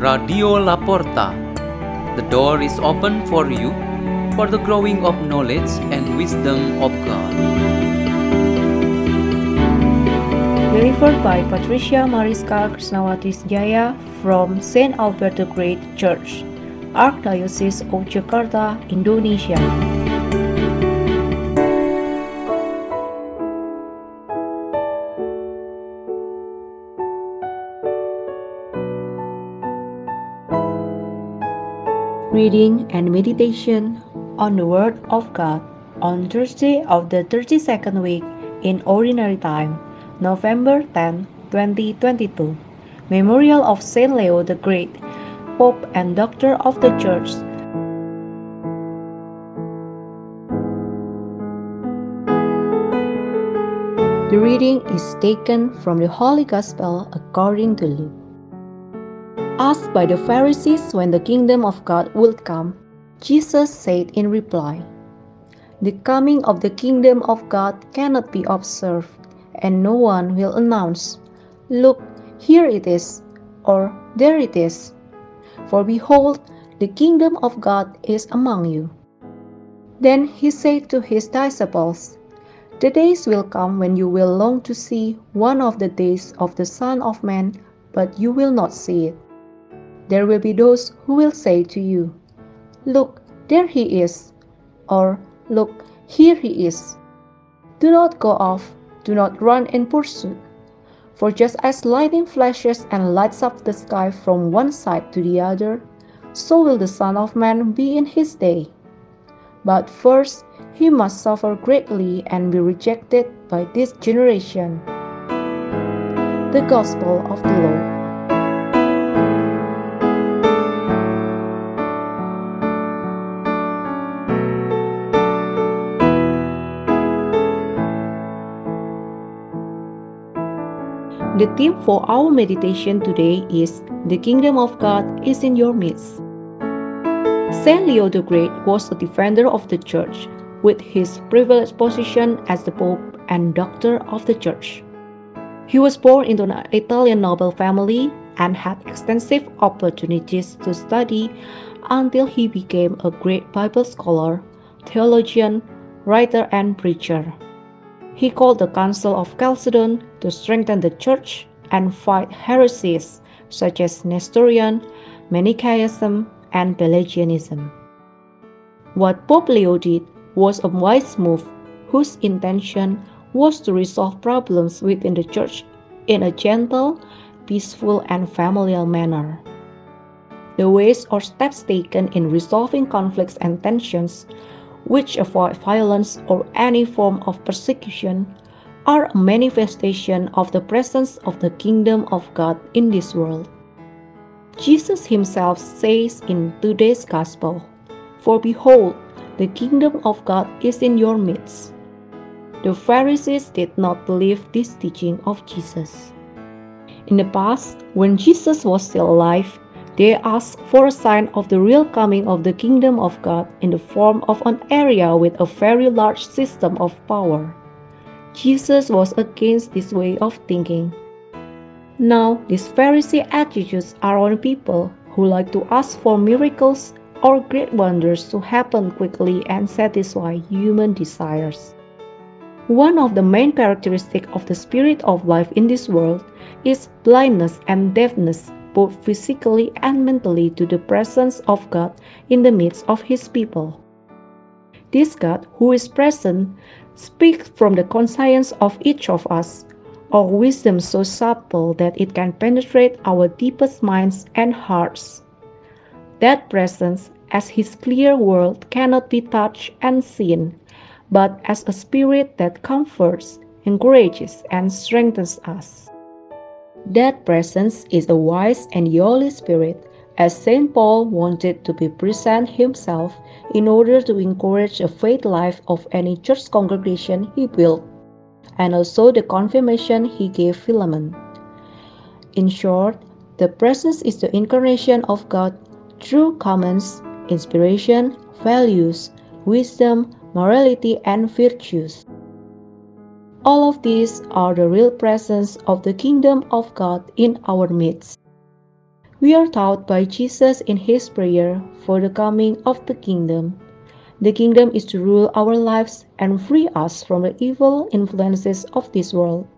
Radio Laporta. The door is open for you for the growing of knowledge and wisdom of God. Delivered by Patricia Mariska Krisnawati Jaya from St. Albert the Great Church, Archdiocese of Jakarta, Indonesia. Reading and meditation on the Word of God on Thursday of the 32nd week in Ordinary Time, November 10, 2022. Memorial of Saint Leo the Great, Pope and Doctor of the Church. The reading is taken from the Holy Gospel according to Luke. Asked by the Pharisees when the kingdom of God would come, Jesus said in reply, The coming of the kingdom of God cannot be observed, and no one will announce, Look, here it is, or there it is. For behold, the kingdom of God is among you. Then he said to his disciples, The days will come when you will long to see one of the days of the Son of Man, but you will not see it. There will be those who will say to you, Look, there he is, or Look, here he is. Do not go off, do not run in pursuit. For just as lightning flashes and lights up the sky from one side to the other, so will the Son of Man be in his day. But first, he must suffer greatly and be rejected by this generation. The Gospel of the Lord. The theme for our meditation today is The Kingdom of God is in your midst. Saint Leo the Great was a defender of the Church with his privileged position as the Pope and Doctor of the Church. He was born into an Italian noble family and had extensive opportunities to study until he became a great Bible scholar, theologian, writer, and preacher. He called the Council of Chalcedon to strengthen the Church and fight heresies such as Nestorian, Manichaeism, and Pelagianism. What Pope Leo did was a wise move whose intention was to resolve problems within the Church in a gentle, peaceful, and familial manner. The ways or steps taken in resolving conflicts and tensions which avoid violence or any form of persecution, are a manifestation of the presence of the kingdom of God in this world. Jesus himself says in today's gospel, For behold, the kingdom of God is in your midst. The Pharisees did not believe this teaching of Jesus. In the past, when Jesus was still alive, they asked for a sign of the real coming of the kingdom of God in the form of an area with a very large system of power. Jesus was against this way of thinking. Now, these Pharisee attitudes are on people who like to ask for miracles or great wonders to happen quickly and satisfy human desires. One of the main characteristics of the spirit of life in this world is blindness and deafness both physically and mentally to the presence of God in the midst of His people. This God, who is present, speaks from the conscience of each of us, or wisdom so subtle that it can penetrate our deepest minds and hearts. That presence, as His clear world, cannot be touched and seen, but as a spirit that comforts, encourages, and strengthens us. That presence is the wise and Holy Spirit, as St. Paul wanted to be present himself in order to encourage the faith life of any church congregation he built, and also the confirmation he gave Philemon. In short, the presence is the incarnation of God through comments, inspiration, values, wisdom, morality, and virtues. All of these are the real presence of the kingdom of God in our midst. We are taught by Jesus in his prayer for the coming of the kingdom. The kingdom is to rule our lives and free us from the evil influences of this world.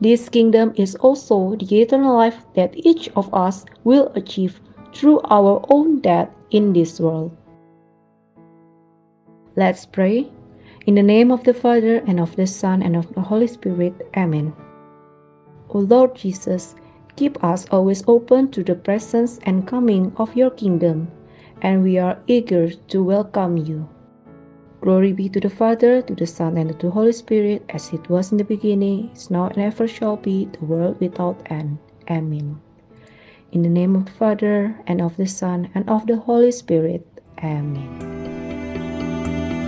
This kingdom is also the eternal life that each of us will achieve through our own death in this world. Let's pray. In the name of the Father, and of the Son, and of the Holy Spirit. Amen. O Lord Jesus, keep us always open to the presence and coming of your kingdom, and we are eager to welcome you. Glory be to the Father, to the Son, and to the Holy Spirit, as it was in the beginning, is now, and ever shall be, the world without end. Amen. In the name of the Father, and of the Son, and of the Holy Spirit. Amen.